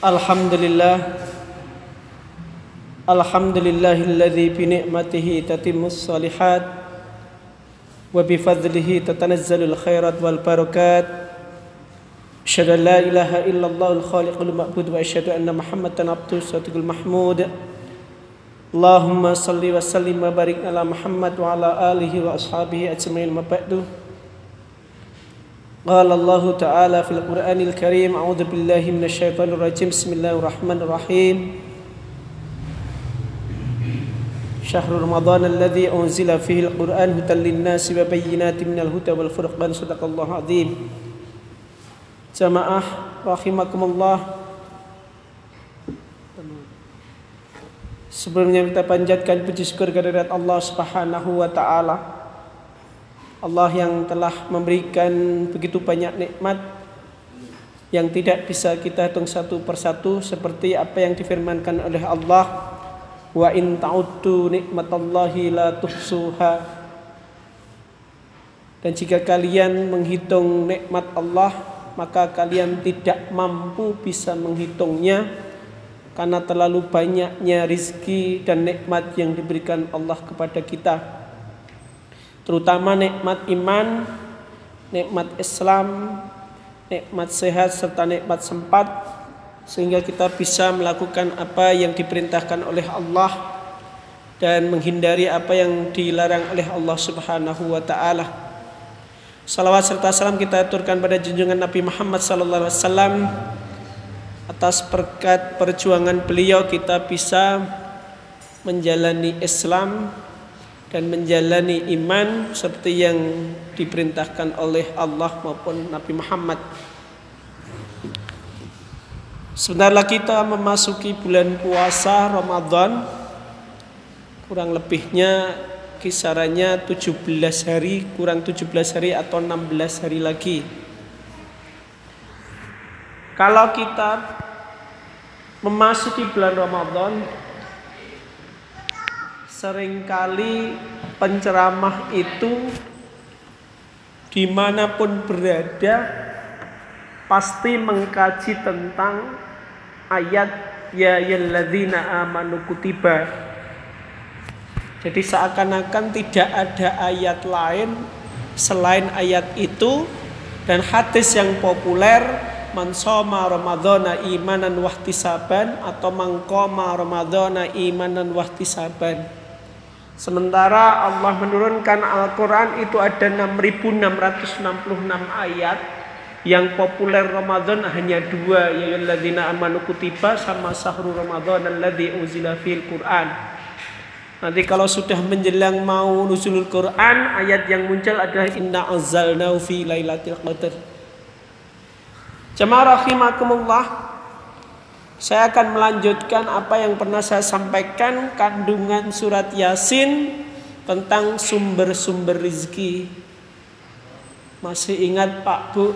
الحمد لله الحمد لله الذي بنعمته تتم الصالحات وبفضله تتنزل الخيرات والبركات. أشهد أن لا إله إلا الله الخالق المعبود وأشهد أن محمدا عبده الصادق المحمود. اللهم صل وسلم وبارك على محمد وعلى آله وأصحابه أجمعين. ما بعد قال الله تعالى في القرآن الكريم أعوذ بالله من الشيطان الرجيم بسم الله الرحمن الرحيم شهر رمضان الذي أنزل فيه القرآن هدى للناس وبينات من الهدى والفرقان صدق الله العظيم جماعة رحمكم الله Sebelumnya kita panjatkan puji syukur kehadirat Allah Subhanahu wa taala. Allah yang telah memberikan begitu banyak nikmat yang tidak bisa kita hitung satu persatu seperti apa yang difirmankan oleh Allah wa in ta'uddu nikmatallahi la tuhsuha. Dan jika kalian menghitung nikmat Allah maka kalian tidak mampu bisa menghitungnya karena terlalu banyaknya rizki dan nikmat yang diberikan Allah kepada kita terutama nikmat iman nikmat Islam nikmat sehat serta nikmat sempat sehingga kita bisa melakukan apa yang diperintahkan oleh Allah dan menghindari apa yang dilarang oleh Allah Subhanahu wa taala. Salawat serta salam kita aturkan pada junjungan Nabi Muhammad sallallahu alaihi wasallam atas berkat perjuangan beliau kita bisa menjalani Islam dan menjalani iman seperti yang diperintahkan oleh Allah maupun Nabi Muhammad. Sebentar lagi kita memasuki bulan puasa Ramadan Kurang lebihnya kisarannya 17 hari Kurang 17 hari atau 16 hari lagi Kalau kita memasuki bulan Ramadan Seringkali penceramah itu Di mana pun berada Pasti mengkaji tentang ayat ya yalladzina amanu kutiba. Jadi seakan-akan tidak ada ayat lain selain ayat itu dan hadis yang populer man soma ramadhana imanan wahtisaban atau mangkoma ramadhana imanan wahtisaban. Sementara Allah menurunkan Al-Quran itu ada 6666 ayat yang populer Ramadan hanya dua yaitu amanu kutiba sama sahru Ramadan alladzi unzila fil Quran. Nanti kalau sudah menjelang mau nuzulul Quran, ayat yang muncul adalah inna anzalnahu fi lailatul qadar. Jemaah rahimakumullah, saya akan melanjutkan apa yang pernah saya sampaikan kandungan surat Yasin tentang sumber-sumber rizki. Masih ingat Pak Bu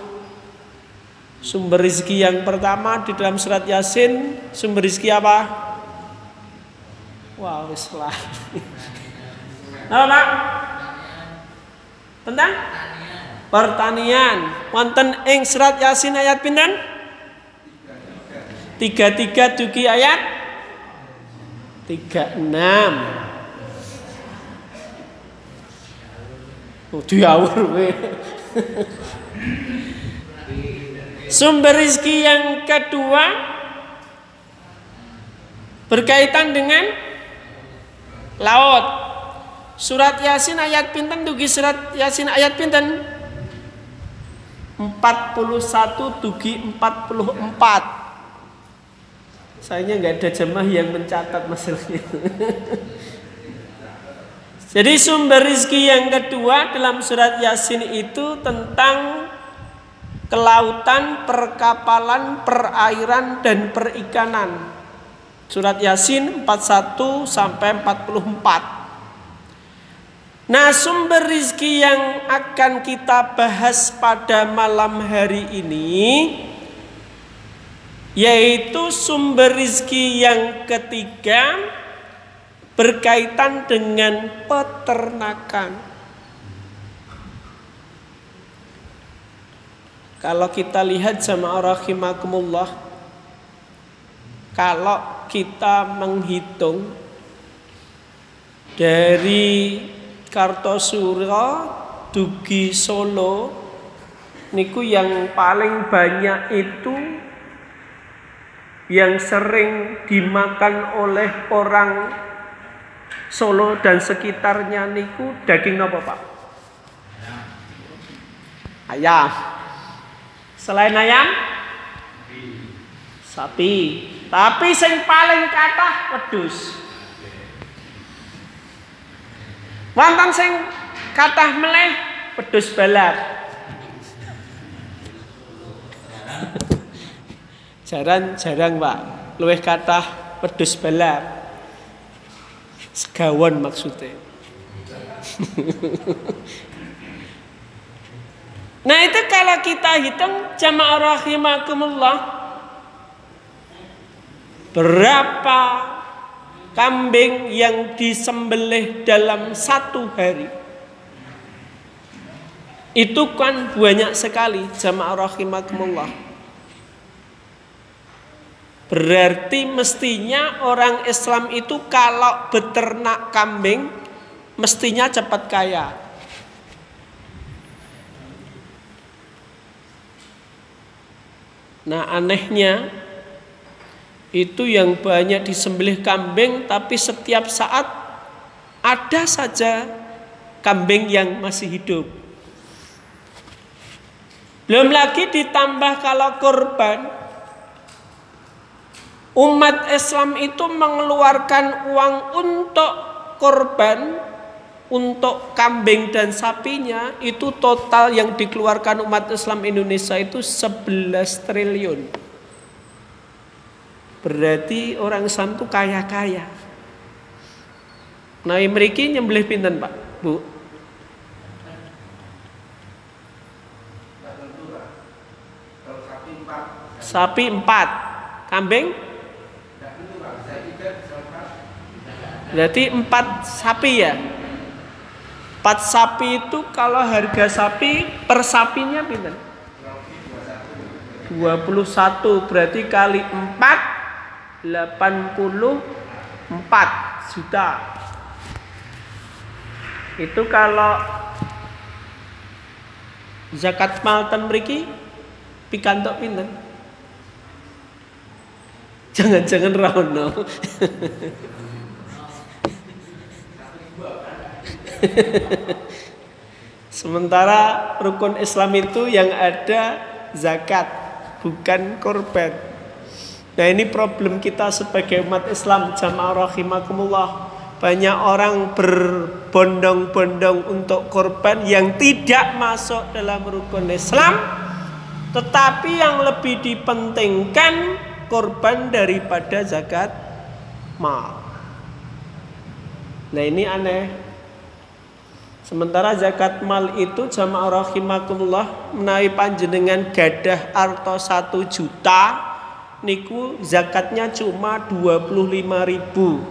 Sumber rizki yang pertama di dalam surat Yasin Sumber rizki apa? Wow, lah. Apa Pak? Tentang? Pertanian. Wonten ing surat Yasin ayat pinten? Tiga tiga dugi ayat tiga enam. Oh, diawur Sumber rizki yang kedua berkaitan dengan laut. Surat Yasin ayat pinten dugi surat Yasin ayat pinten 41 dugi 44. Sayangnya nggak ada jemaah yang mencatat masalah itu. Jadi sumber rizki yang kedua dalam surat Yasin itu tentang kelautan, perkapalan, perairan dan perikanan. Surat Yasin 41 sampai 44. Nah, sumber rizki yang akan kita bahas pada malam hari ini yaitu sumber rizki yang ketiga berkaitan dengan peternakan. Kalau kita lihat jamaah rahimakumullah kalau kita menghitung dari Kartosuro dugi Solo niku yang paling banyak itu yang sering dimakan oleh orang Solo dan sekitarnya niku daging apa Pak? Ayam. Selain ayam? Sapi. Tapi sing paling kathah wedhus. Wonten sing kathah meleh wedhus balat. Jarang-jarang Pak, luwih kathah wedhus balat. Segawon maksudnya. nah itu kalau kita hitung jamaah rahimakumullah berapa kambing yang disembelih dalam satu hari itu kan banyak sekali jamaah rahimakumullah Berarti mestinya orang Islam itu kalau beternak kambing mestinya cepat kaya. Nah anehnya itu yang banyak disembelih kambing tapi setiap saat ada saja kambing yang masih hidup. Belum lagi ditambah kalau korban Umat Islam itu mengeluarkan uang untuk korban untuk kambing dan sapinya itu total yang dikeluarkan umat Islam Indonesia itu 11 triliun. Berarti orang Islam itu kaya-kaya. Nah, mereka nyembelih pinten, Pak? Bu? Sapi empat, kambing Berarti empat sapi ya. Empat sapi itu kalau harga sapi per sapinya pinter. 21 berarti kali 4 84 juta. Itu kalau zakat mal ten mriki pikantuk pinten? Jangan-jangan rono. Sementara rukun Islam itu yang ada zakat, bukan korban. Nah ini problem kita sebagai umat Islam jamaah rahimakumullah. Banyak orang berbondong-bondong untuk korban yang tidak masuk dalam rukun Islam. Tetapi yang lebih dipentingkan korban daripada zakat mal. Nah ini aneh. Sementara zakat mal itu jamaah rahimakumullah menawi panjenengan gadah arto satu juta niku zakatnya cuma 25 ribu.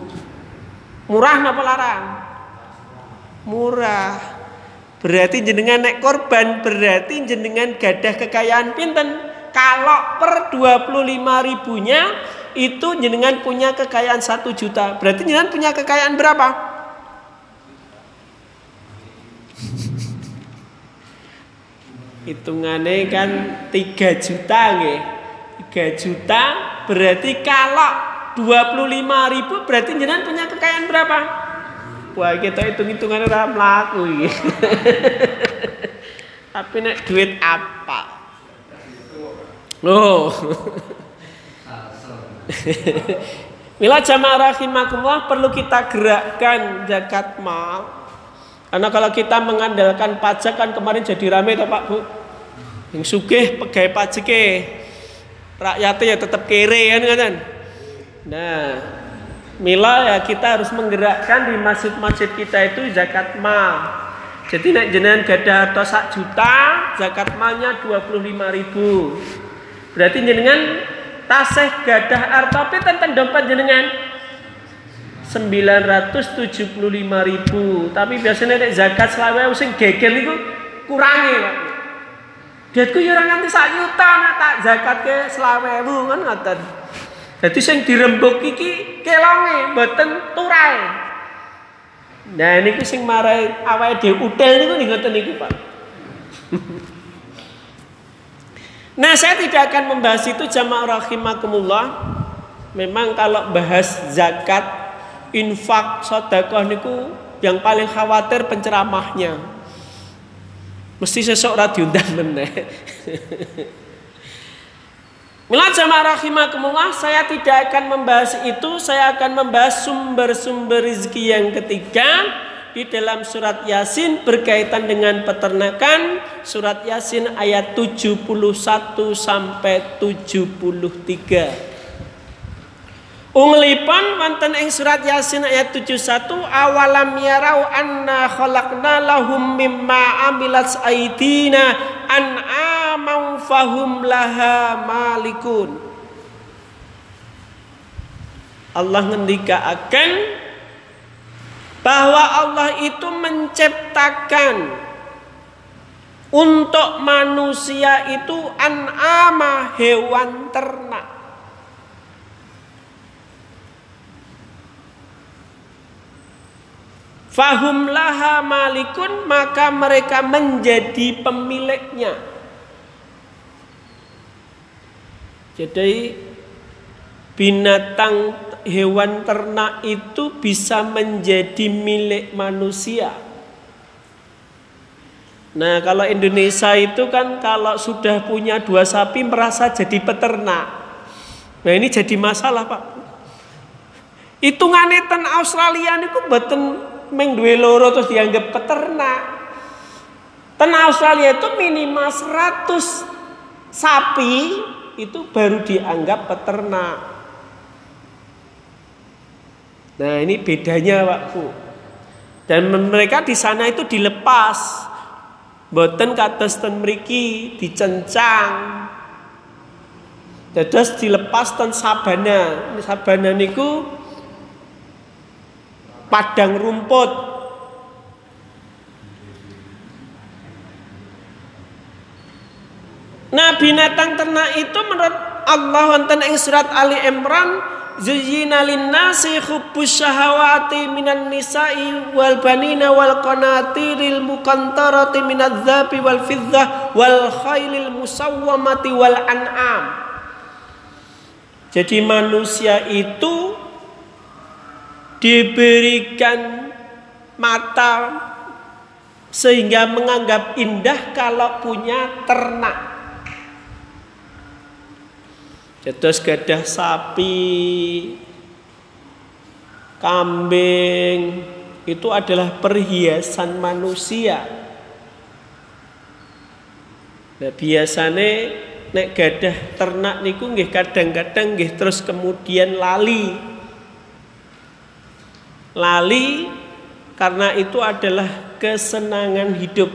Murah napa larang? Murah. Berarti jenengan naik korban berarti jenengan gadah kekayaan pinten? Kalau per 25 ribunya itu jenengan punya kekayaan satu juta. Berarti jenengan punya kekayaan berapa? Hitungannya kan 3 juta nggih. 3 juta berarti kalau 25 ribu berarti jenengan punya kekayaan berapa? Wah kita hitung-hitungan ora mlaku iki. Tapi nek duit apa? Loh. Mila jamaah rahimakumullah perlu kita gerakkan zakat mal karena kalau kita mengandalkan pajak kan kemarin jadi rame toh Pak Bu. Yang sugih pegawai pajak rakyatnya ya tetap kere kan kan. Nah, mila ya kita harus menggerakkan di masjid-masjid kita itu zakat mal. Jadi nek jenengan gada atau sak juta, zakat malnya 25 ribu. Berarti jenengan taseh gadah artopi tentang dompet jenengan 975 ribu tapi biasanya nek zakat selawe sing geger niku kurangi Pak Duitku ya ora nganti sak juta nek tak zakat ke selawewu kan ngoten Jadi sing dirembuk iki kelonge mboten turai. Nah niku sing marai awake dhewe utel niku ngoten niku Pak. nah saya tidak akan membahas itu jamaah rahimakumullah. Memang kalau bahas zakat, infak, sedekah niku yang paling khawatir penceramahnya. Mesti sesok ora diundang meneh. Mila jamaah rahimakumullah, saya tidak akan membahas itu, saya akan membahas sumber-sumber rezeki yang ketiga di dalam surat Yasin berkaitan dengan peternakan, surat Yasin ayat 71 sampai 73. Unglipun wonten ing surat Yasin ayat 71 awalam yarau anna khalaqna lahum mimma amilat aidina an'amau fahum laha malikun. Allah ngendika akan bahwa Allah itu menciptakan untuk manusia itu an'ama hewan ternak Fahum laha malikun maka mereka menjadi pemiliknya. Jadi binatang hewan ternak itu bisa menjadi milik manusia. Nah kalau Indonesia itu kan kalau sudah punya dua sapi merasa jadi peternak. Nah ini jadi masalah pak. Hitungan ten Australia itu betul meng duwe loro terus dianggap peternak. Ten Australia itu minimal 100 sapi itu baru dianggap peternak. Nah, ini bedanya, Pak Bu. Dan mereka di sana itu dilepas. Boten kados ten mriki dicencang. Dados dilepas ten sabana. Sabana niku padang rumput. Nah binatang ternak itu menurut Allah wonten ing surat Ali Imran Zuyyina linnasi hubbus syahawati minan nisa'i wal banina wal qanatiril muqantarati minadz dzabi wal fiddah wal khailil musawwamati wal an'am. Jadi manusia itu diberikan mata sehingga menganggap indah kalau punya ternak. Terus gadah sapi, kambing, itu adalah perhiasan manusia. Nah, biasanya nek gadah ternak niku nggih kadang-kadang nggih terus kemudian lali lali karena itu adalah kesenangan hidup.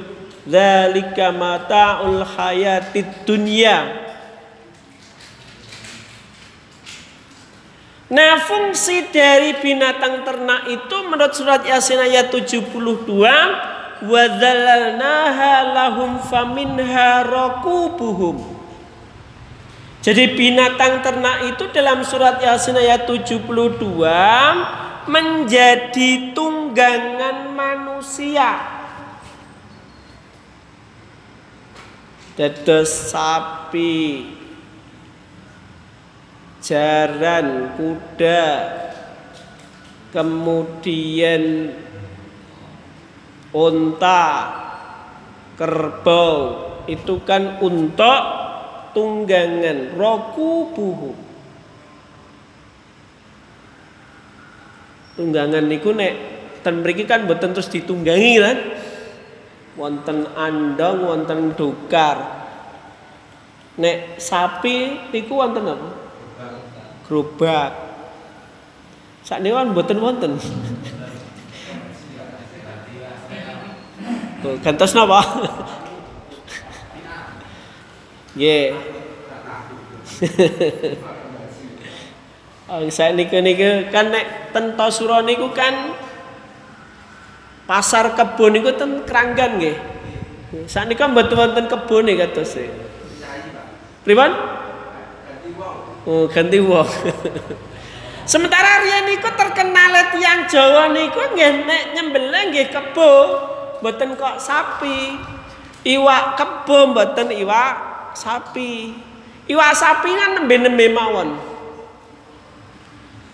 Zalika mata'ul hayatid dunya. Nah fungsi dari binatang ternak itu menurut surat Yasin ayat 72 Wadzalalnaha lahum faminha rakubuhum Jadi binatang ternak itu dalam surat Yasin ayat 72 menjadi tunggangan manusia. Dados sapi, jaran, kuda, kemudian unta, kerbau, itu kan untuk tunggangan roku buhu. Tunggangan niku nek ten mriki kan mboten terus ditunggangi kan? Wonten andong wonten dokar nek sapi niku wonten apa? Gerobak. Sakniki kan mboten wonten. Gantos napa nggih Oh, saya niku niku kan nek ten Tosuro niku kan pasar kebun niku ten Kranggan nggih. Saknika mboten wonten kebun nih kados e. Pripun? Oh, ganti wong. Sementara riyen niku terkenal tiyang Jawa niku nggih nek nyembelih nggih kebo, mboten kok sapi. Iwak kebo mboten iwak sapi. Iwak sapi kan nembe-nembe mawon.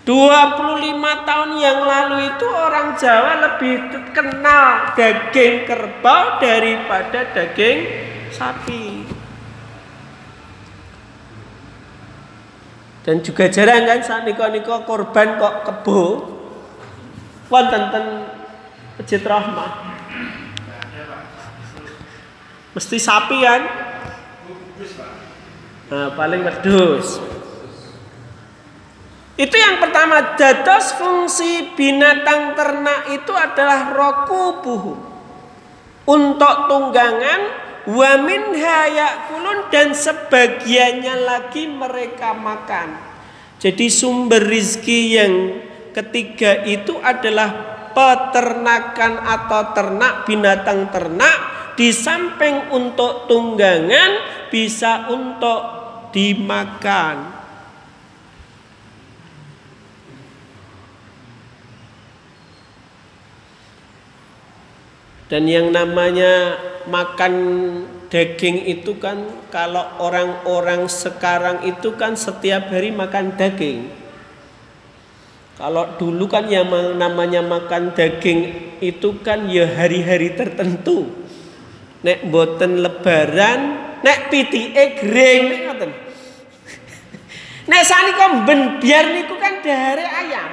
25 tahun yang lalu itu orang Jawa lebih kenal daging kerbau daripada daging sapi. Dan juga jarang kan saat niko-niko korban kok kebo. Wonten ten Masjid Rahmah. Mesti sapi kan? Nah, paling wedus. Itu yang pertama, dados fungsi binatang ternak itu adalah rokubuhu. Untuk tunggangan, wamin hayak kulun dan sebagiannya lagi mereka makan. Jadi sumber rizki yang ketiga itu adalah peternakan atau ternak binatang ternak di samping untuk tunggangan bisa untuk dimakan. Dan yang namanya makan daging itu kan kalau orang-orang sekarang itu kan setiap hari makan daging. Kalau dulu kan yang namanya makan daging itu kan ya hari-hari tertentu. Nek boten lebaran, nek pitike gering nek ngoten. Nek ben biar niku kan dahare ayam.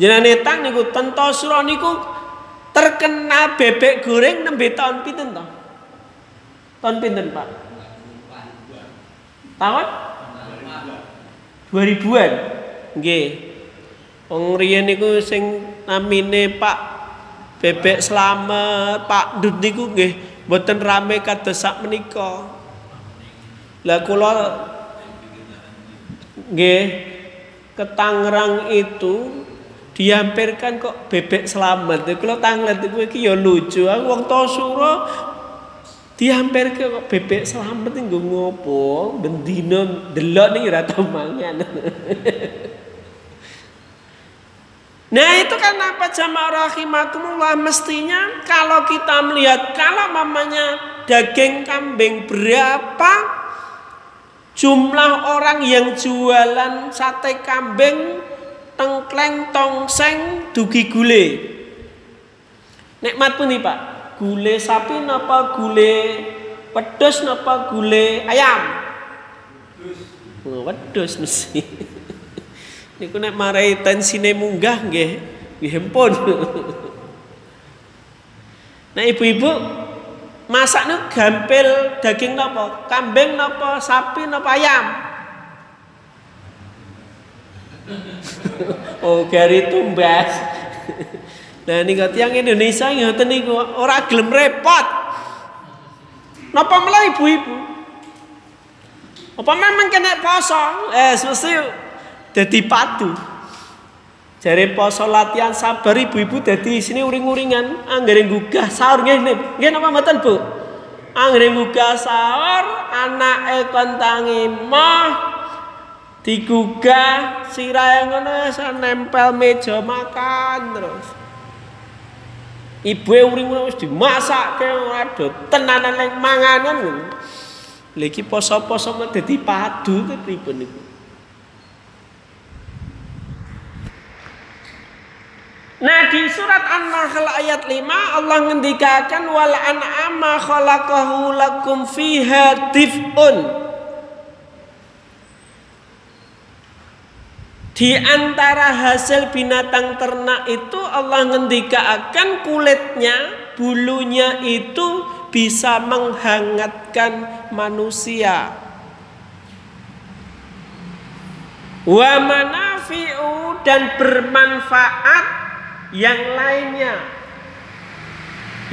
Jenenge tang niku tentosura niku terkenal bebek goreng nembe tahun pinten toh? Tahun pinten, Pak? Tahun 2000-an. Nggih. Wong riyen niku sing namine Pak Bebek Slamet, Pak Dut niku nggih mboten rame kados sak menika. Lah kula nggih ke Tangerang itu dihampirkan kok bebek selamat. Kalau tanglet itu iki ya lucu. Aku wong tosuro dihampir kok bebek selamat iki ngopo? Bendino delok nih ora mangan. Nah itu kan apa jamaah rahimakumullah? Mestinya kalau kita melihat kalau mamanya daging kambing berapa jumlah orang yang jualan sate kambing tengkleng tongseng dugi gule. Nikmat pun nih Pak. Gule sapi napa gule wedhus napa gule ayam? Oh, wedhus mesti. Niku nek marai tensine munggah nggih, hempun. Nah ibu-ibu masak nih gampil daging napa? Kambing napa? Sapi napa ayam? oh gari tumbas. Nah ini yang Indonesia ngoten niku. Ora gelem repot. Napa malah ibu-ibu? Apa memang kena poso? Eh mesti jadi padu. Jari poso latihan sabar ibu-ibu jadi sini uring-uringan. Anggere gugah sahur. Nggih nggih. Napa mboten Bu? Anggere gugah sahur anake kon tangi mah digugah sirahe ngono nempel meja makan terus. Ibu uring wis dimasakke aduh tenanan ning manganan lagi poso-poso dadi padu pripun niku Nah di surat An-Nahl ayat 5 Allah ngendikakan wal an'ama khalaqahu lakum fiha dif'un Di antara hasil binatang ternak itu Allah akan kulitnya, bulunya itu bisa menghangatkan manusia. Wa manafi'u dan bermanfaat yang lainnya.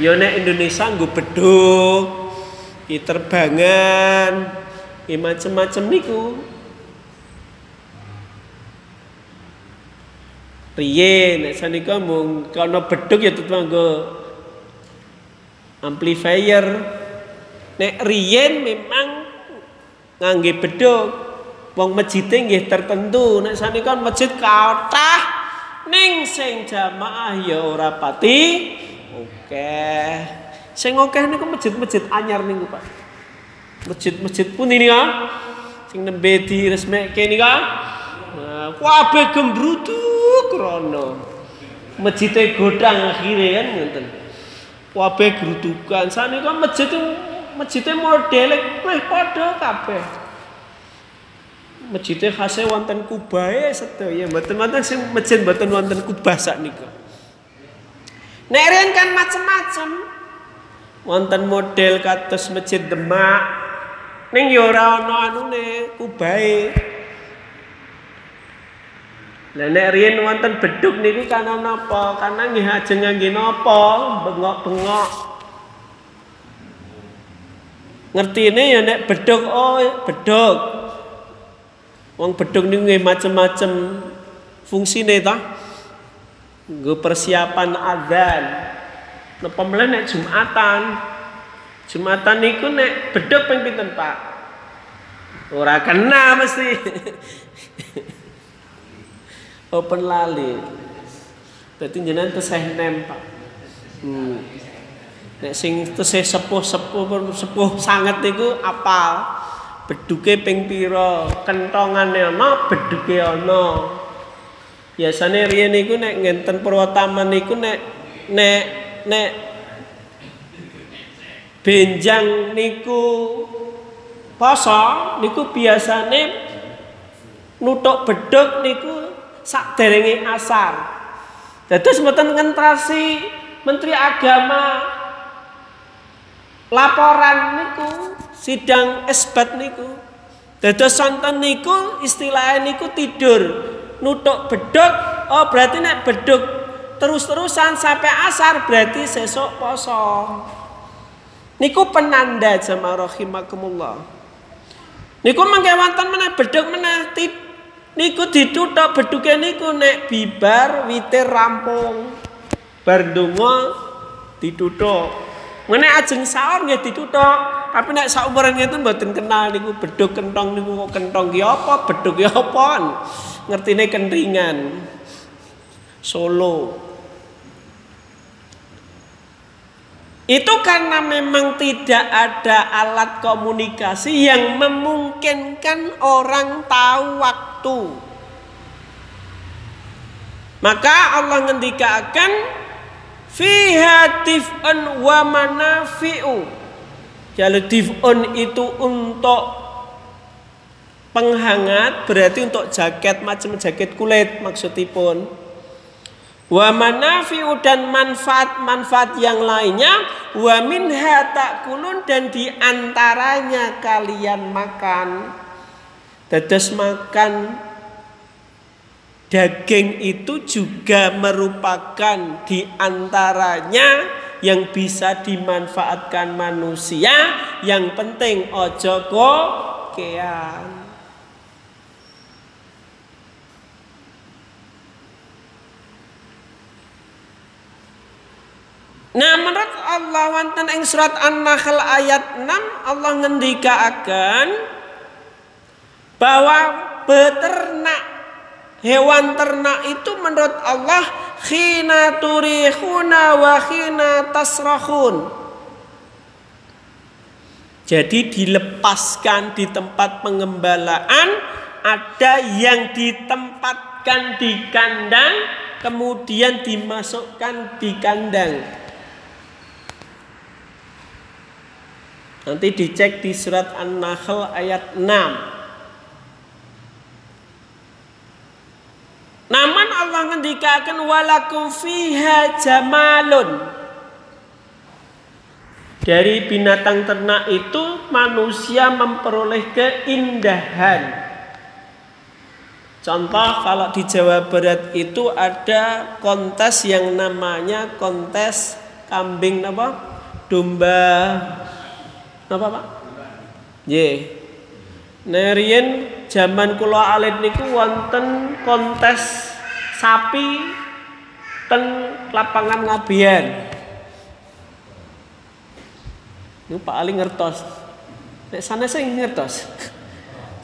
Yone Indonesia nggo beduk, terbangan, macam-macam niku Riye nek sanika mung kana beduk ya tetep nggo amplifier. Nek riyen memang ngangge beduk. Wong masjid nggih tertentu, nek sanika masjid kathah ning sing jamaah ya ora pati oke. Sing akeh niku masjid-masjid anyar niku, Pak. Masjid-masjid pun ini kan sing nembe diresmekke nika. Nah, kabeh gembrutuk rono. Masjid godang akhire kan ngoten. Kabeh grudukan. Sanika masjid masjid model wis padha kabeh. Masjidnya khasnya wonten kubahe sedaya mboten wonten sing masjid mboten wonten kubah saknika. Nek riyen kan macem-macem. Wonten model kados masjid Demak. Ning ya ora ana anune kubahe. Lah nek riyen wonten beduk niku kana napa? Karena nggih ajeng ngangge napa? Bengok-bengok. Ngertine ya nek beduk oh beduk. Wong bedung niku nggih macem-macem fungsine ta. Nggo persiapan adzan. Napa meneh nek Jumatan. Jumatan niku nek beduk ping pinten, Pak? Ora kena mesti. Open lali. Dadi jenengan tesih nem, Pak. Hmm. Nek sing tesih sepuh-sepuh sepuh sangat niku apal beduke ping pira kentongane ana beduke ana biasane riyen niku nek ngenten Purwataman niku nek nek nek benjang niku poso niku biasane nutuk beduk niku sakderenge asar. Dados mboten ngentrasi Menteri Agama. Laporan niku sidang esbat niku. Dados santen niku istilahnya niku tidur. Nutuk beduk oh berarti nek beduk terus-terusan sampai asar berarti sesok poso. Niku penanda jamaah rahimakumullah. Niku mangke wonten meneh beduk meneh niku ditutuk beduke niku nek bibar witir rampung bar donga ditutuk Meneh ajeng sahur nggih ditutuk, tapi nek saumuran ngeten mboten kenal niku beduk kentong niku kok kentong ki apa, beduk ki apa. Ngertine kentingan. Solo. Itu karena memang tidak ada alat komunikasi yang memungkinkan orang tahu waktu. Maka Allah ngendikakan fiha tif'un wa manafi'u jadi tif'un itu untuk penghangat berarti untuk jaket macam jaket kulit maksudipun wa manafi'u dan manfaat-manfaat yang lainnya wa minha takulun dan di antaranya kalian makan dados makan Daging itu juga merupakan di antaranya yang bisa dimanfaatkan manusia. Yang penting ojo kean. Nah menurut Allah wonten ing surat An-Nahl ayat 6 Allah ngendikaaken bahwa beternak Hewan ternak itu menurut Allah khina turihuna wa khina tasrahun. Jadi dilepaskan di tempat pengembalaan ada yang ditempatkan di kandang kemudian dimasukkan di kandang. Nanti dicek di surat An-Nahl ayat 6. Namun Allah ngendikakan walakum fiha jamalun. Dari binatang ternak itu manusia memperoleh keindahan. Contoh kalau di Jawa Barat itu ada kontes yang namanya kontes kambing apa? Domba apa Pak? Ye. Nerien zaman kula alit niku wonten kontes sapi ten lapangan ngabian. Niku Pak Ali ngertos. Nek sana saya ngertos.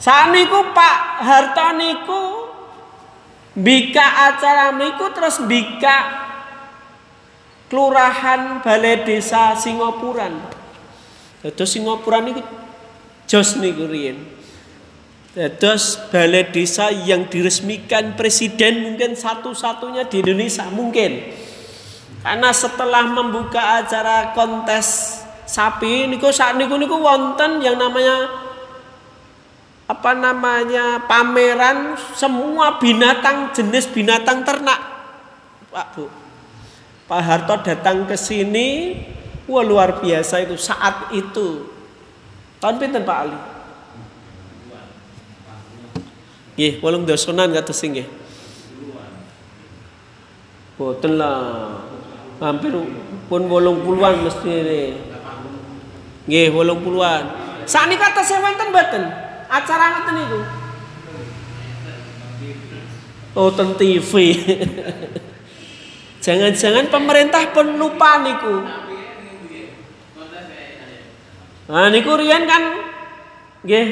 Saniku Pak Harto niku bika acara niku terus bika kelurahan balai desa Singapuran. Dados Singapuran niku jos niku riyen. Dados balai desa yang diresmikan presiden mungkin satu-satunya di Indonesia mungkin. Karena setelah membuka acara kontes sapi niku saat niku niku wonten yang namanya apa namanya pameran semua binatang jenis binatang ternak Pak Bu Pak Harto datang ke sini wah luar biasa itu saat itu tahun pinten Pak Ali Nggih, walung dosonan kata sing nggih. Boten lah. Hampir pun wolung puluhan mesti ini. Nggih, wolung puluhan. Saat ini kata saya wonten boten acara ngoten niku. Oh, ten TV. Jangan-jangan pemerintah pun lupa niku. Nah niku riyen kan nggih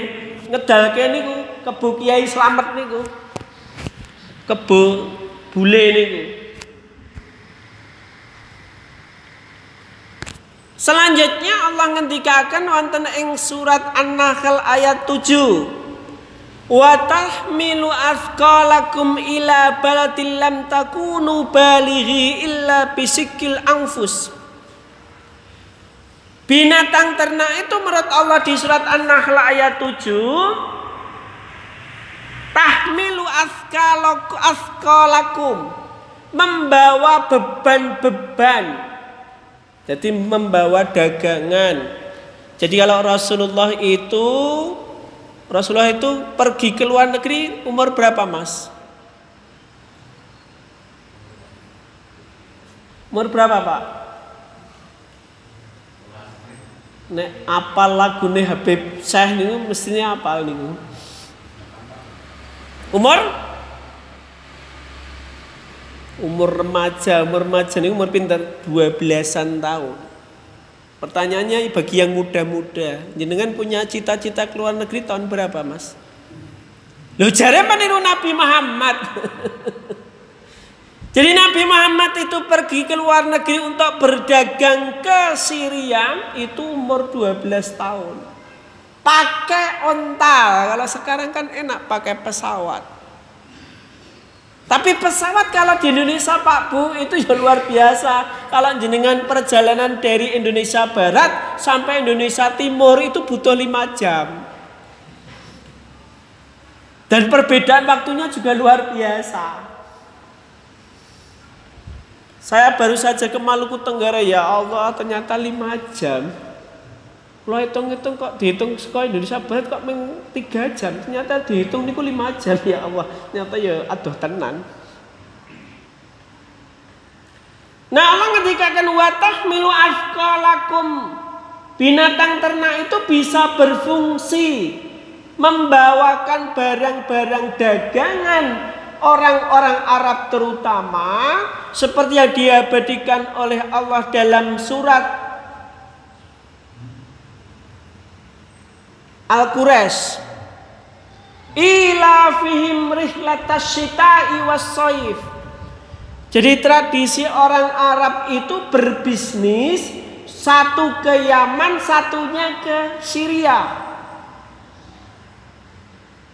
ngedalke niku kebo Kiai Slamet niku. Kebo bule niku. Selanjutnya Allah ngendikakan wonten ing surat An-Nahl ayat 7. Wa tahmilu athqalakum ila baladil lam takunu balighi illa bisikil anfus. Binatang ternak itu menurut Allah di surat An-Nahl ayat 7 tahmilu athqalakum membawa beban-beban jadi membawa dagangan. Jadi kalau Rasulullah itu Rasulullah itu pergi ke luar negeri umur berapa, Mas? Umur berapa, Pak? Nek apa lagu nih Habib Syekh ini mestinya apa nih? Umur umur remaja, umur remaja ini umur pintar 12-an tahun. Pertanyaannya bagi yang muda-muda, jenengan punya cita-cita keluar negeri tahun berapa, Mas? Lo jare meniru Nabi Muhammad. Jadi Nabi Muhammad itu pergi ke luar negeri untuk berdagang ke Syria itu umur 12 tahun. Pakai ontal. Kalau sekarang kan enak pakai pesawat. Tapi pesawat kalau di Indonesia Pak Bu itu ya luar biasa. Kalau jenengan perjalanan dari Indonesia Barat sampai Indonesia Timur itu butuh lima jam. Dan perbedaan waktunya juga luar biasa. Saya baru saja ke Maluku Tenggara ya Allah ternyata lima jam. Kalau hitung-hitung kok dihitung sekolah Indonesia Barat kok meng 3 jam. Ternyata dihitung niku 5 jam ya Allah. Ternyata ya aduh tenan. Nah Allah ketika kan watah milu afkalakum binatang ternak itu bisa berfungsi membawakan barang-barang dagangan orang-orang Arab terutama seperti yang diabadikan oleh Allah dalam surat Al-Quraisy ila fihim Jadi tradisi orang Arab itu berbisnis satu ke Yaman, satunya ke Syria.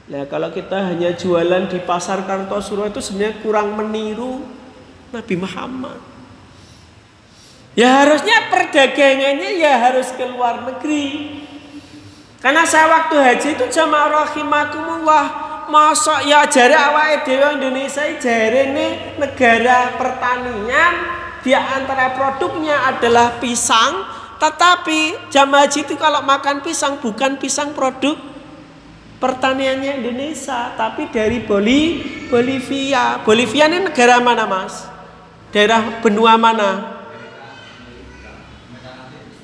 Nah kalau kita hanya jualan di pasar Kartosuro itu sebenarnya kurang meniru Nabi Muhammad. Ya harusnya perdagangannya ya harus ke luar negeri. Karena saya waktu haji itu jamaah rahimakumullah Masa ya jari awake dhewe Indonesia jari ini negara pertanian di antara produknya adalah pisang tetapi jamaah haji itu kalau makan pisang bukan pisang produk pertaniannya Indonesia tapi dari Boli Bolivia. Bolivia ini negara mana mas? Daerah benua mana?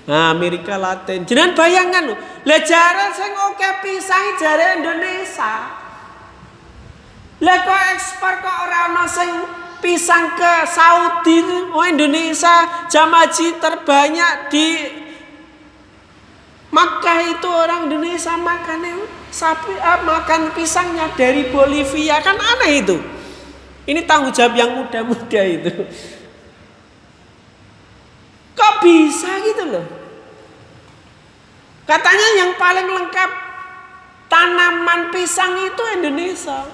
Nah, Amerika Latin. Jangan bayangkan lho, lah jare sing oke pisang jare Indonesia. Lah ekspor kok ora ana sing pisang ke Saudi, oh Indonesia jamaji terbanyak di Makkah itu orang Indonesia makannya sapi ah, makan pisangnya dari Bolivia kan aneh itu. Ini tanggung jawab yang muda-muda itu. Kok bisa gitu loh? Katanya yang paling lengkap tanaman pisang itu Indonesia.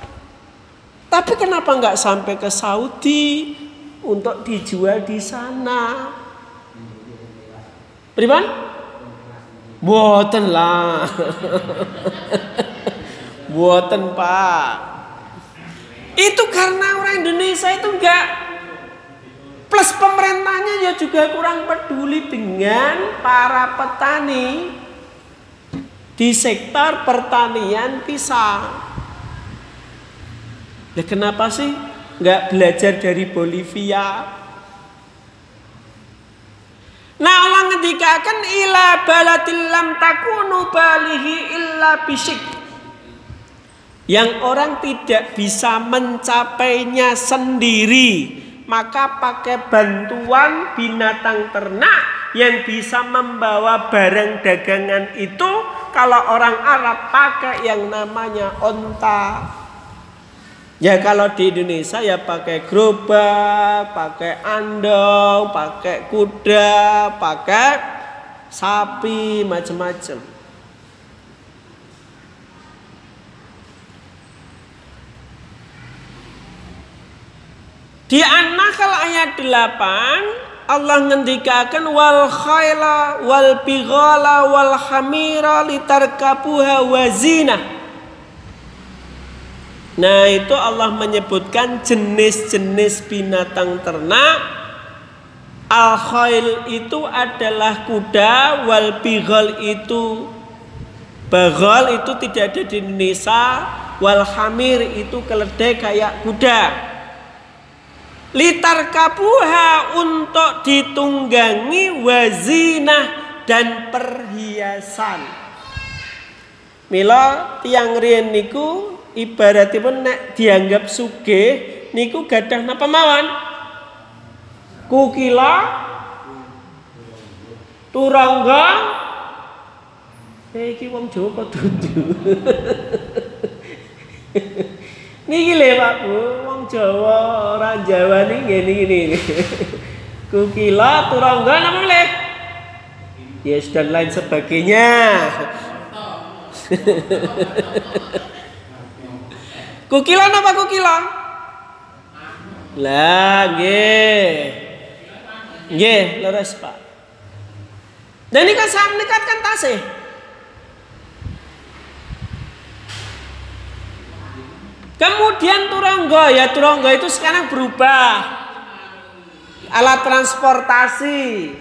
Tapi kenapa nggak sampai ke Saudi untuk dijual di sana? Pribadi? Buatan lah. Buatan pak. Itu karena orang Indonesia itu enggak plus pemerintahnya ya juga kurang peduli dengan para petani di sektor pertanian pisang. Ya kenapa sih nggak belajar dari Bolivia, Nah Allah ngendikakan ila balatil lam takunu balihi illa bisik. Yang orang tidak bisa mencapainya sendiri, maka pakai bantuan binatang ternak yang bisa membawa barang dagangan itu kalau orang Arab pakai yang namanya onta Ya kalau di Indonesia ya pakai gerobak, pakai andong, pakai kuda, pakai sapi, macam-macam. Di An-Nahl ayat 8 Allah ngendikakan wal khayla wal bighala wal hamira litarkabuha wazinah Nah itu Allah menyebutkan jenis-jenis binatang ternak. Al khail itu adalah kuda Wal bighal itu Baghal itu tidak ada di Indonesia Wal hamir itu keledai kayak kuda. Litar kabuha untuk ditunggangi wazinah dan perhiasan. Mila tiang rien niku ibaratipun nek dianggap sugih niku gadah napa mawon? Kukila turangga. Eh, iki wong Jawa dudu. Niki lho Pak Bu wong Jawa ora Jawa niki ngene iki kukila turangga napa le yes dan lain sebagainya Kukilan apa kukilan? Lah, nggih. Leres, Pak. Dan ini kan saya mendekatkan tasih. Kemudian turangga, ya turangga itu sekarang berubah. Alat transportasi.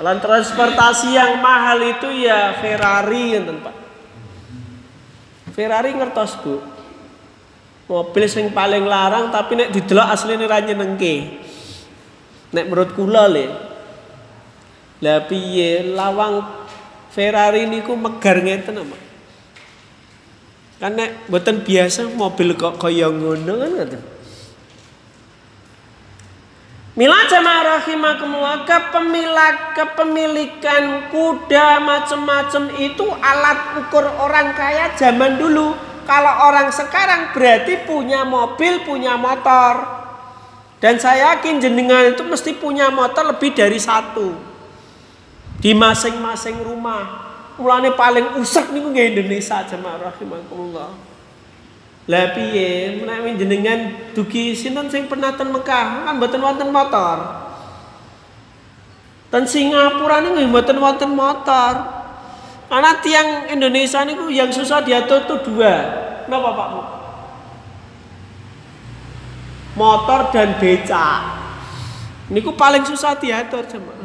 Alat transportasi yang mahal itu ya Ferrari, ya, Pak. Ferrari ngertos, Bu mobil sing paling larang tapi nek didelok asline ra nyenengke. Nek menurut kula le lah piye? Lawang Ferrari niku megar ngeten apa kan nek mboten biasa mobil kok kaya ngono kan ngoten. Mila jamaah rahimakumullah kepemilik kepemilikan kuda macam-macam itu alat ukur orang kaya zaman dulu kalau orang sekarang berarti punya mobil, punya motor. Dan saya yakin jenengan itu mesti punya motor lebih dari satu. Di masing-masing rumah. Mulane paling usek niku nggih Indonesia jemaah rahimakumullah. Lah piye menawi jenengan dugi sinten sing ten Mekah kan mboten wonten motor. Ten Singapura mboten wonten motor. Karena tiang Indonesia ini yang susah diatur tuh dua. Kenapa Pak? Motor dan becak. Ini ku paling susah diatur cuma.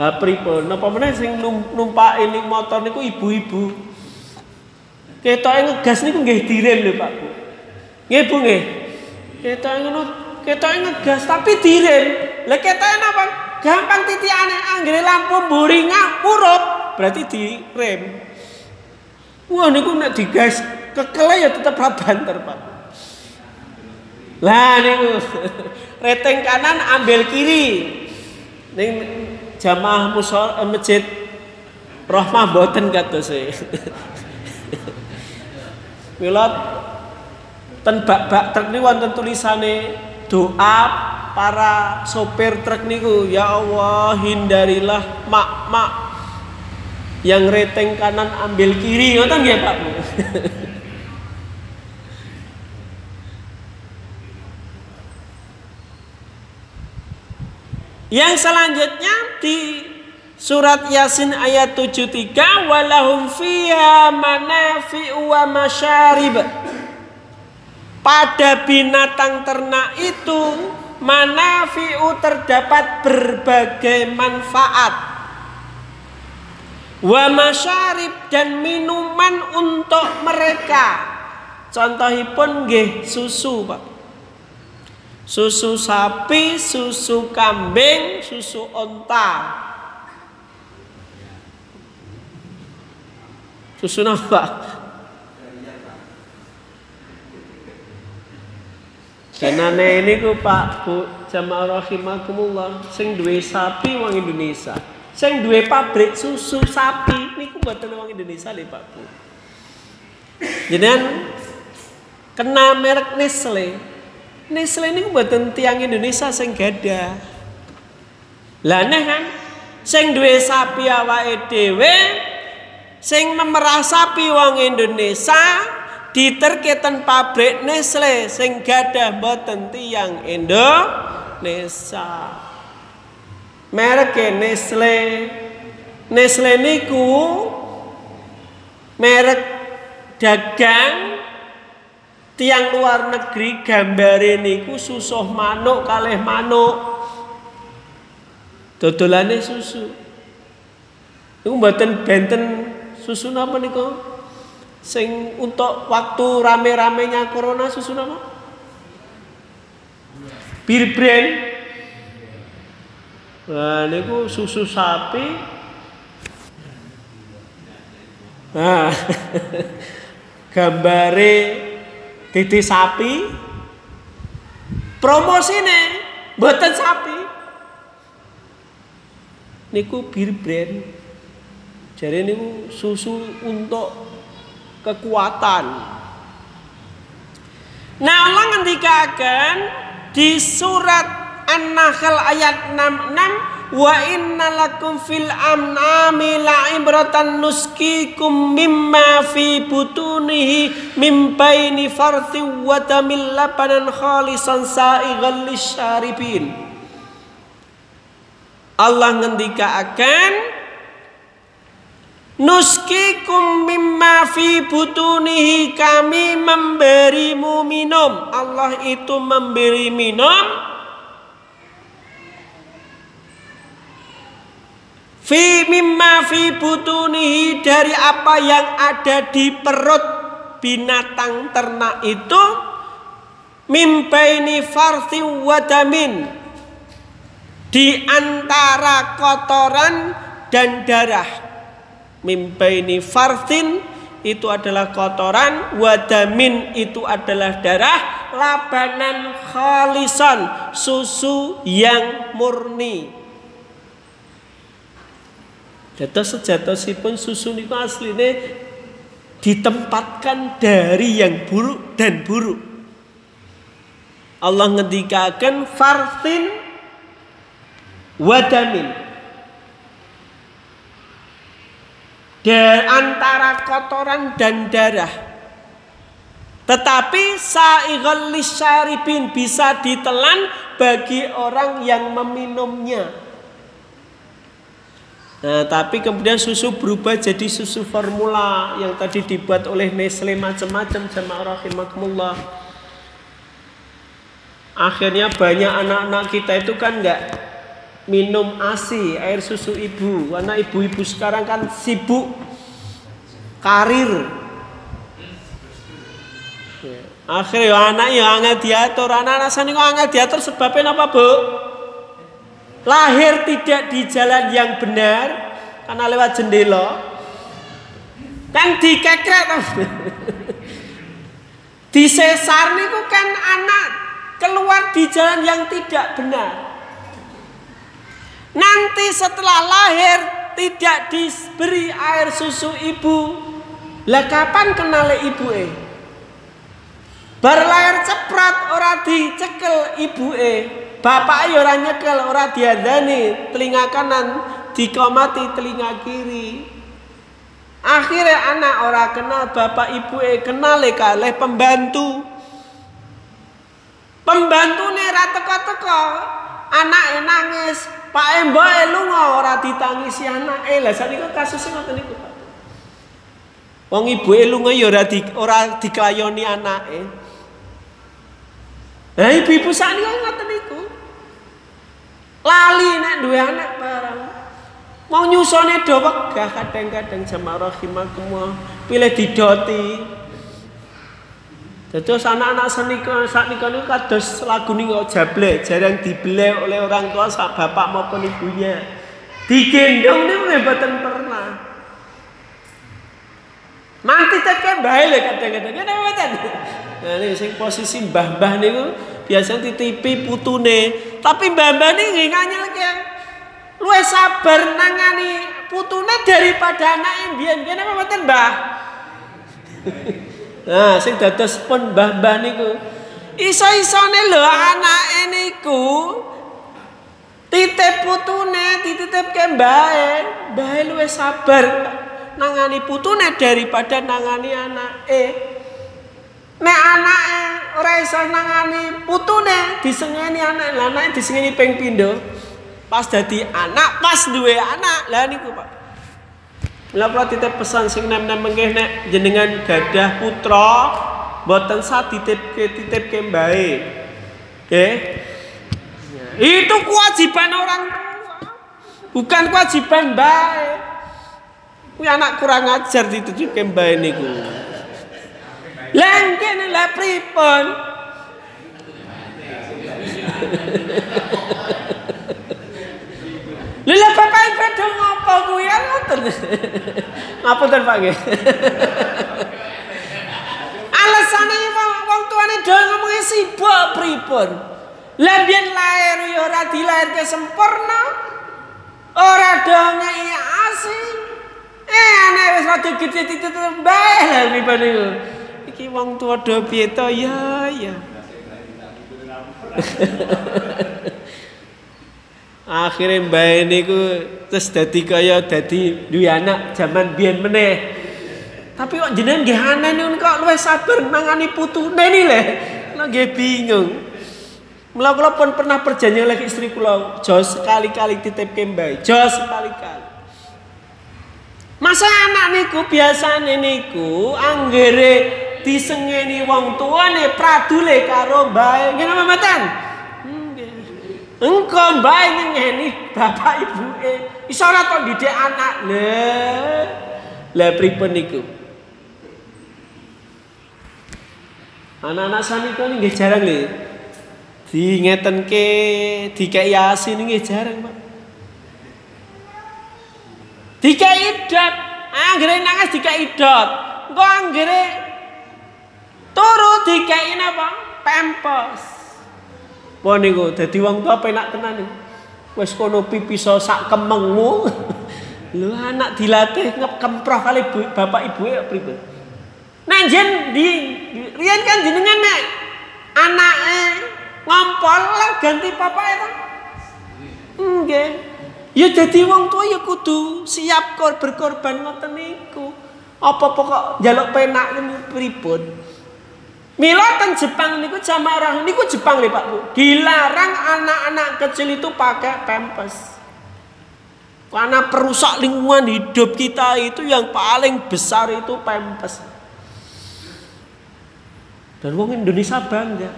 Nah, pripun? Napa meneh sing numpak ini motor niku ibu-ibu. Ketoke ngegas niku nggih direm lho Pak Bu. Nggih Bu nggih. Ketoke ngono, ketoke ngegas tapi direm. Lah ketoke napa? Gampang titiane anggere lampu mburi ngapurut berarti direm. Wah niku nek digas kekele ya tetep banter Pak. Lah niku reteng kanan ambil kiri. Ning jamaah musol eh, masjid Rahmah boten kados e. Mila ten bak-bak truk niku tulisane doa para sopir truk niku ya Allah hindarilah mak-mak yang reteng kanan ambil kiri ngoten nggih Pak Bu. Yang selanjutnya di surat Yasin ayat 73 walahum fiha manafi'u wa masyarib. Pada binatang ternak itu manafi'u terdapat berbagai manfaat. Wa masyarib dan minuman untuk mereka. Contohipun nggih susu, Pak susu sapi, susu kambing, susu onta. Susu apa? Janane ini ku Pak Bu jamaah rahimakumullah sing duwe sapi wong Indonesia. Sing duwe pabrik susu sapi niku mboten wong Indonesia lho Pak Bu. Jenengan kena merek Nestle Nestle ini buatan tiang Indonesia sing gada. Lah neh kan sing duwe sapi awake dhewe sing memerah sapi wong Indonesia diterketen pabrik Nestle sing gadah boten tiang Indonesia. Merek Nestle. Nestle niku merek dagang tiang luar negeri. Gambare niku susuh manuk kalih manuk. Dodolane susu. Niku mboten benten susu napa niku sing untuk waktu rame-ramenya corona susu napa bir brand nah niku susu sapi. Nah gambare titi sapi. Promosine mboten sapi. Niku bir brand jadi niku susu untuk kekuatan nah Allah ngendikaken di surat An-Nahl ayat 66 Wa inna lakum fil amnami la'ibratan nuskikum mimma fi butunihi mim baini farthi wa tamil labanan khalisan sa'igan lisyaribin. Allah ngendika akan Nuskikum mimma fi butunihi kami memberimu minum. Allah itu memberi minum. Fi mimma fi butunihi dari apa yang ada di perut binatang ternak itu. Mimbaini farthi wadamin di antara kotoran dan darah mimbaini farthin itu adalah kotoran wadamin itu adalah darah labanan khalisan susu yang murni Dados sejatosipun susu niku asline ditempatkan dari yang buruk dan buruk. Allah ngendikaken fartin wadamin. Dari antara kotoran dan darah. Tetapi sa'ighal lisyaribin bisa ditelan bagi orang yang meminumnya. Nah, tapi kemudian susu berubah jadi susu formula yang tadi dibuat oleh Nestle macam-macam sama rahimakumullah. Akhirnya banyak anak-anak kita itu kan nggak minum ASI, air susu ibu. Karena ibu-ibu sekarang kan sibuk karir. Akhirnya anak ya angel diatur, anak-anak sani kok angel diatur sebabnya apa, Bu? lahir tidak di jalan yang benar karena lewat jendela kan dikekrek di sesar niku kan anak keluar di jalan yang tidak benar nanti setelah lahir tidak diberi air susu ibu. Lah kapan kenale ibu e? Bar lahir ceprat ora dicekel ibu e. Bapak ya ora nyekel, ora diadani telinga kanan dikomati telinga kiri. Akhirnya anak ora kenal bapak ibu e kenal kalih pembantu. Pembantu nih rata teko anak nangis, Pak Emboe lunga ora ditangisi anak eh lah sanika kasusnya ngoten niku Pak. Wong ibu e lunga ya ora di ora diklayoni anake. Lah ibu-ibu sanika ngoten niku. Lali nek duwe anak barang. Mau nyusone do wegah kadang-kadang jamaah rahimakumullah pilih didoti. Dados anak-anak senika saknika niku kados lagu niku jable, jarang dibeli oleh orang tua sak bapak maupun ibunya. Digendong niku mboten pernah. Manti teke bae lho kadang-kadang. Ngene mboten. Nah ini sing posisi mbah-mbah niku biasanya titipi putune, tapi mbah-mbah niki nganyelke luwe sabar nangani putune daripada anake mbiyen. Ngene mboten, Mbah? Nah, sing dados pun mbah-mbah niku iso-isone lho anake niku titip putune dititipke mbae, mbae luwe sabar nangani putune daripada nangani anake. Nek anake ora iso nangani putune disengeni anake, lah anake disengeni ping pindho. Pas dadi anak, pas duwe anak. Lah niku, Pak. Mula kula titip pesan sing nem-nem nek jenengan gadah putra mboten sa dititipke titipke mbae. Nggih. Itu kewajiban orang tua. Bukan kewajiban mbae. Kuwi anak kurang ajar dititipke mbae niku. Lah lah pripun? Lha bapak ibu ngapa kuwi ya ngoten. Ngapunten Pak nggih. Alasane wong wong tuane dhewe ngomongi sibuk pripun? Lah biyen lair ya ora dilairke sempurna. Ora do ngei asing. Eh ana wis rada gede titut bae lah pripun niku. Iki wong tua do piye to ya ya. Akhirnya mbak ini ku terus dadi kaya dadi duwe anak zaman biyen meneh. Tapi kok jenengan nggih aneh kok luwih sabar nangani putune ni le. Kula bingung. Mula kula pun pernah perjanjian lagi istri kula, jos sekali-kali titip ke mbak, jos sekali-kali. Masa anak niku biasane niku anggere disengeni wong tuane pradule karo mbae. Napa mboten? Engkau baik ngeni bapak ibu e. Iso ora to didik anak le. Lah pripun niku? Anak-anak sanika nggih jarang lho. Dingetenke dikai asin nggih jarang, Pak. Dikai dot, anggere nangis dikai dot. Engko anggere turu dikai napa? Pampers. Wah niku dadi wong tua penak tenan niku. Wis kono pipiso sak kemengmu. Lho anak dilatih ngekemproh kali bu, bapak ibu ya pripun? Nek jen di riyen kan jenengan nek anake ngompol lah ganti bapak itu. Nggih. Ya jadi wong tua ya kudu siap kor berkorban ngoten niku. Apa pokok njaluk penak niku pripun? Mila teng Jepang niku jamaah orang niku Jepang lho Pak Bu. Dilarang anak-anak kecil itu pakai pampers. Karena perusak lingkungan hidup kita itu yang paling besar itu pampers. Dan wong Indonesia bangga.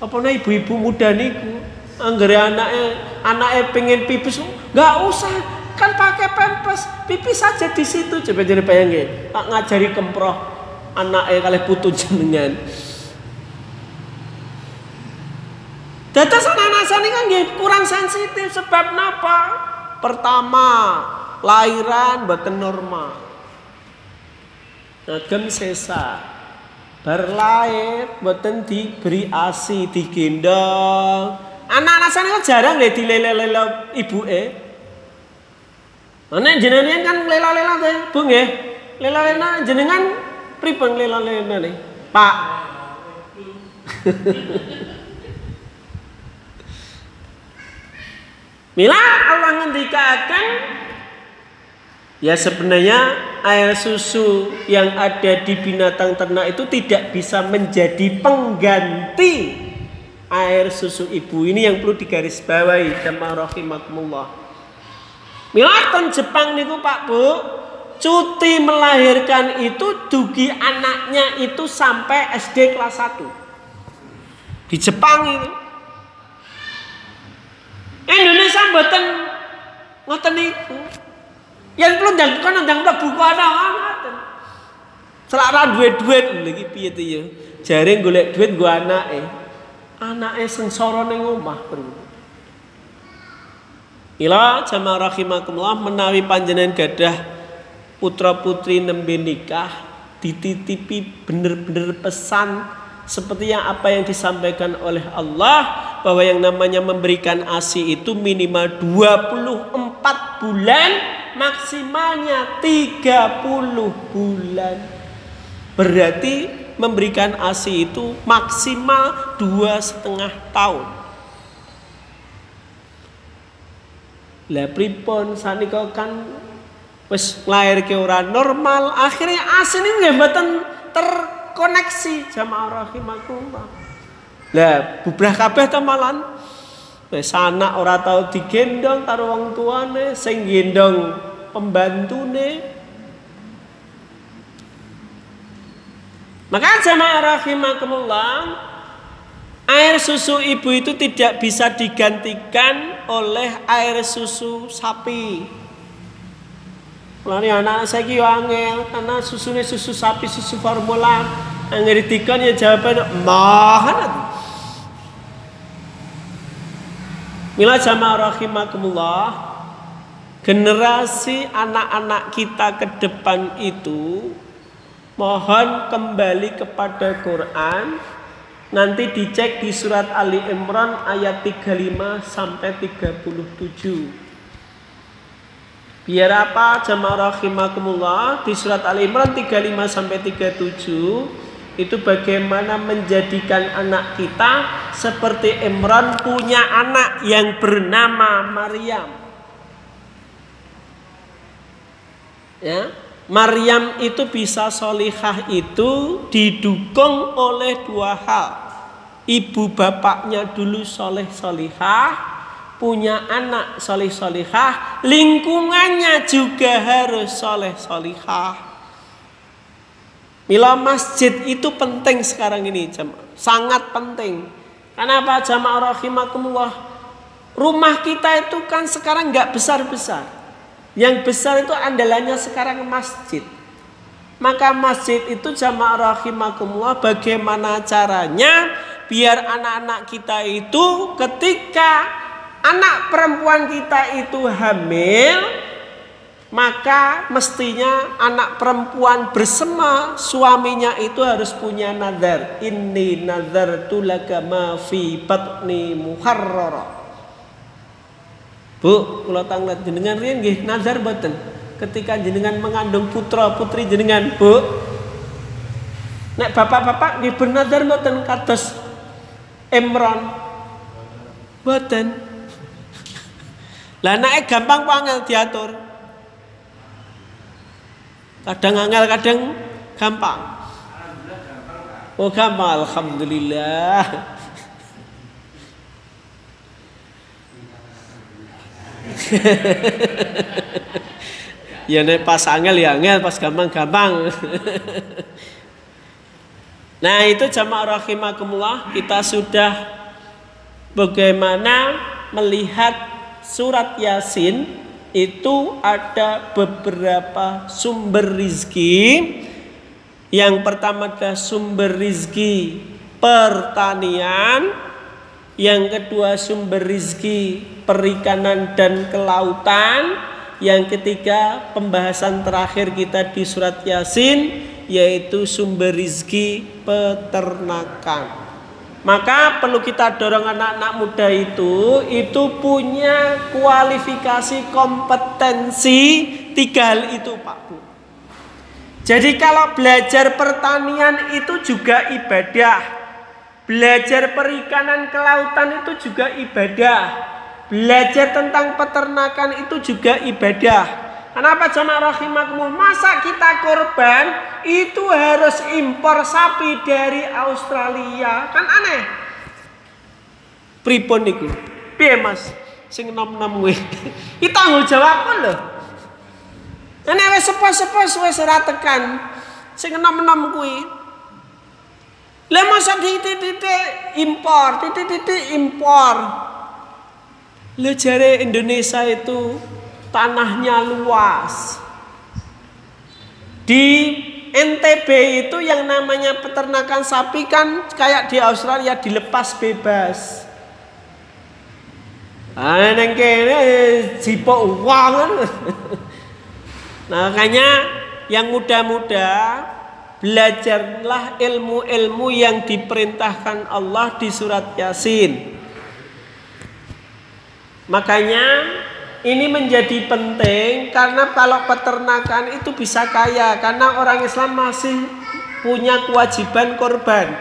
Apa nih ibu-ibu muda niku anggere anaknya anaknya pengen pipis nggak usah kan pakai pampers pipis saja di situ coba jadi bayangin tak ngajari kemproh anaknya kali putu jenengan Dados anak-anak kan kurang sensitif sebab napa? Pertama, lahiran boten normal. Ngagem sesa. Berlahir boten diberi ASI, digendong. Anak-anak kan jarang deh dilele-lele ibuke. Nek jenengan kan lela-lela teh, Bu nggih. Lela-lela jenengan lela-lela nih? Pak. Mila Allah ngendikakan ya sebenarnya air susu yang ada di binatang ternak itu tidak bisa menjadi pengganti air susu ibu. Ini yang perlu digarisbawahi jamaah rahimakumullah. Milaton Jepang niku Pak Bu, cuti melahirkan itu dugi anaknya itu sampai SD kelas 1. Di Jepang itu. Indonesia mboten ngoten niku. Yang perlu kono ndang mlebu kono ngoten. Selak duit-duit lagi piye to ya. Jare golek duit nggo anake. Anake sengsara ning omah. Ila jamaah rahimakumullah menawi panjenengan gadah putra putri nembe nikah dititipi bener-bener pesan seperti yang apa yang disampaikan oleh Allah bahwa yang namanya memberikan ASI itu minimal 24 bulan maksimalnya 30 bulan. Berarti memberikan ASI itu maksimal dua setengah tahun. Lah pripun sanika kan wis ke ora normal, akhirnya asin ini mboten terkoneksi jamaah rahimakumullah. Lah bubrah kabeh to malan. Wis anak ora tau digendong karo wong tuane, sing gendong pembantune. Maka jamaah rahimakumullah, Air susu ibu itu tidak bisa digantikan oleh air susu sapi. Lani anak saya ki angel karena susunya susu sapi susu formula. Angger dikon ya jawaban mahan. Mila jamaah rahimakumullah. Generasi anak-anak kita ke depan itu mohon kembali kepada Quran Nanti dicek di surat Ali Imran ayat 35 sampai 37. Biar apa jamaah rahimakumullah di surat Ali Imran 35 sampai 37 itu bagaimana menjadikan anak kita seperti Imran punya anak yang bernama Maryam. Ya, Maryam itu bisa solihah itu didukung oleh dua hal ibu bapaknya dulu soleh solihah, punya anak soleh solihah, lingkungannya juga harus soleh solihah. Mila masjid itu penting sekarang ini sangat penting. Kenapa jamaah rahimakumullah? Rumah kita itu kan sekarang nggak besar-besar. Yang besar itu andalannya sekarang masjid. Maka masjid itu jamaah rahimakumullah bagaimana caranya biar anak-anak kita itu ketika anak perempuan kita itu hamil maka mestinya anak perempuan bersama suaminya itu harus punya nazar ini nazar tulaka ma fi batni muharrara Bu, kalau tanglet jenengan riyen nggih nazar boten ketika jenengan mengandung putra putri jenengan, Bu. Nek bapak-bapak nggih bernazar boten kados Imran. Boten. Lah anake gampang angel diatur. Kadang angel, kadang gampang. Oh gampang, alhamdulillah. ya nek pas angel ya angel, pas gampang gampang. Nah itu jamaah rahimakumullah kita sudah bagaimana melihat surat Yasin itu ada beberapa sumber rizki. Yang pertama adalah sumber rizki pertanian. Yang kedua sumber rizki perikanan dan kelautan. Yang ketiga pembahasan terakhir kita di surat Yasin yaitu sumber rizki peternakan. Maka perlu kita dorong anak-anak muda itu itu punya kualifikasi kompetensi tiga hal itu Pak Bu. Jadi kalau belajar pertanian itu juga ibadah. Belajar perikanan kelautan itu juga ibadah. Belajar tentang peternakan itu juga ibadah. Kenapa jamaah rahimakumullah? Masa kita korban itu harus impor sapi dari Australia? Kan aneh. Pripun niku? Piye Mas? Sing nom-nom kuwi. Iki tanggung jawab lho. Nek wis sepo-sepo wis ora tekan sing nom-nom kuwi. Lah masa titik-titik impor, titik-titik impor. Lah jare Indonesia itu tanahnya luas. Di NTB itu yang namanya peternakan sapi kan kayak di Australia dilepas bebas. Jipok uang. Nah, makanya yang muda-muda belajarlah ilmu-ilmu yang diperintahkan Allah di surat Yasin. Makanya ini menjadi penting karena kalau peternakan itu bisa kaya karena orang Islam masih punya kewajiban korban.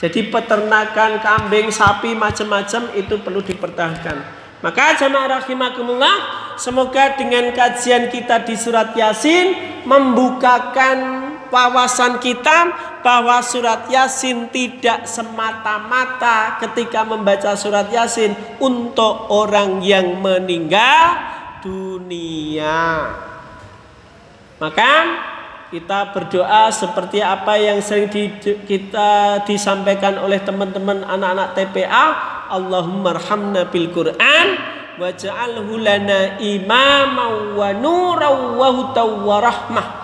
Jadi peternakan kambing, sapi, macam-macam itu perlu dipertahankan. Maka jemaah rahimakumullah, semoga dengan kajian kita di surat Yasin membukakan wawasan kita bahwa surat Yasin tidak semata-mata ketika membaca surat Yasin untuk orang yang meninggal dunia. Maka kita berdoa seperti apa yang sering di, kita disampaikan oleh teman-teman anak-anak TPA Allahumma arhamna bil Quran waj'alhu lana imama wa nuran wa rahmah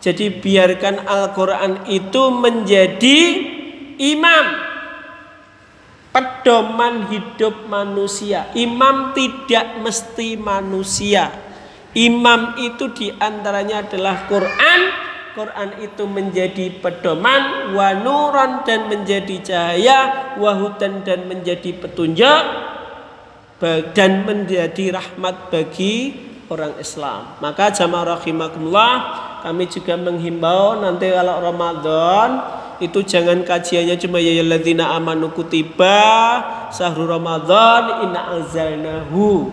jadi biarkan Al-Quran itu menjadi imam. Pedoman hidup manusia. Imam tidak mesti manusia. Imam itu di antaranya adalah Quran. Quran itu menjadi pedoman Wanuran dan menjadi cahaya Wahudan dan menjadi petunjuk Dan menjadi rahmat bagi orang Islam. Maka jamaah rahimakumullah kami juga menghimbau nanti kalau Ramadan itu jangan kajiannya cuma ya ladzina amanu kutiba sahru Ramadan inna anzalnahu.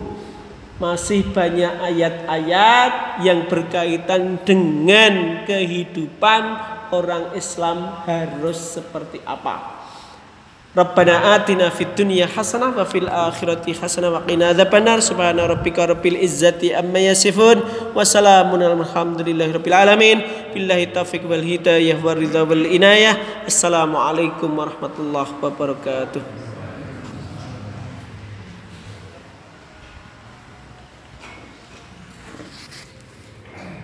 Masih banyak ayat-ayat yang berkaitan dengan kehidupan orang Islam harus seperti apa. ربنا آتنا في الدنيا حسنة وفي الآخرة حسنة وقنا عذاب النار. سبحان ربك رب العزة أما يصفون وسلام على الحمد لله رب العالمين. بالله التوفيق والهداية والرضا والعناية. السلام عليكم ورحمة الله وبركاته.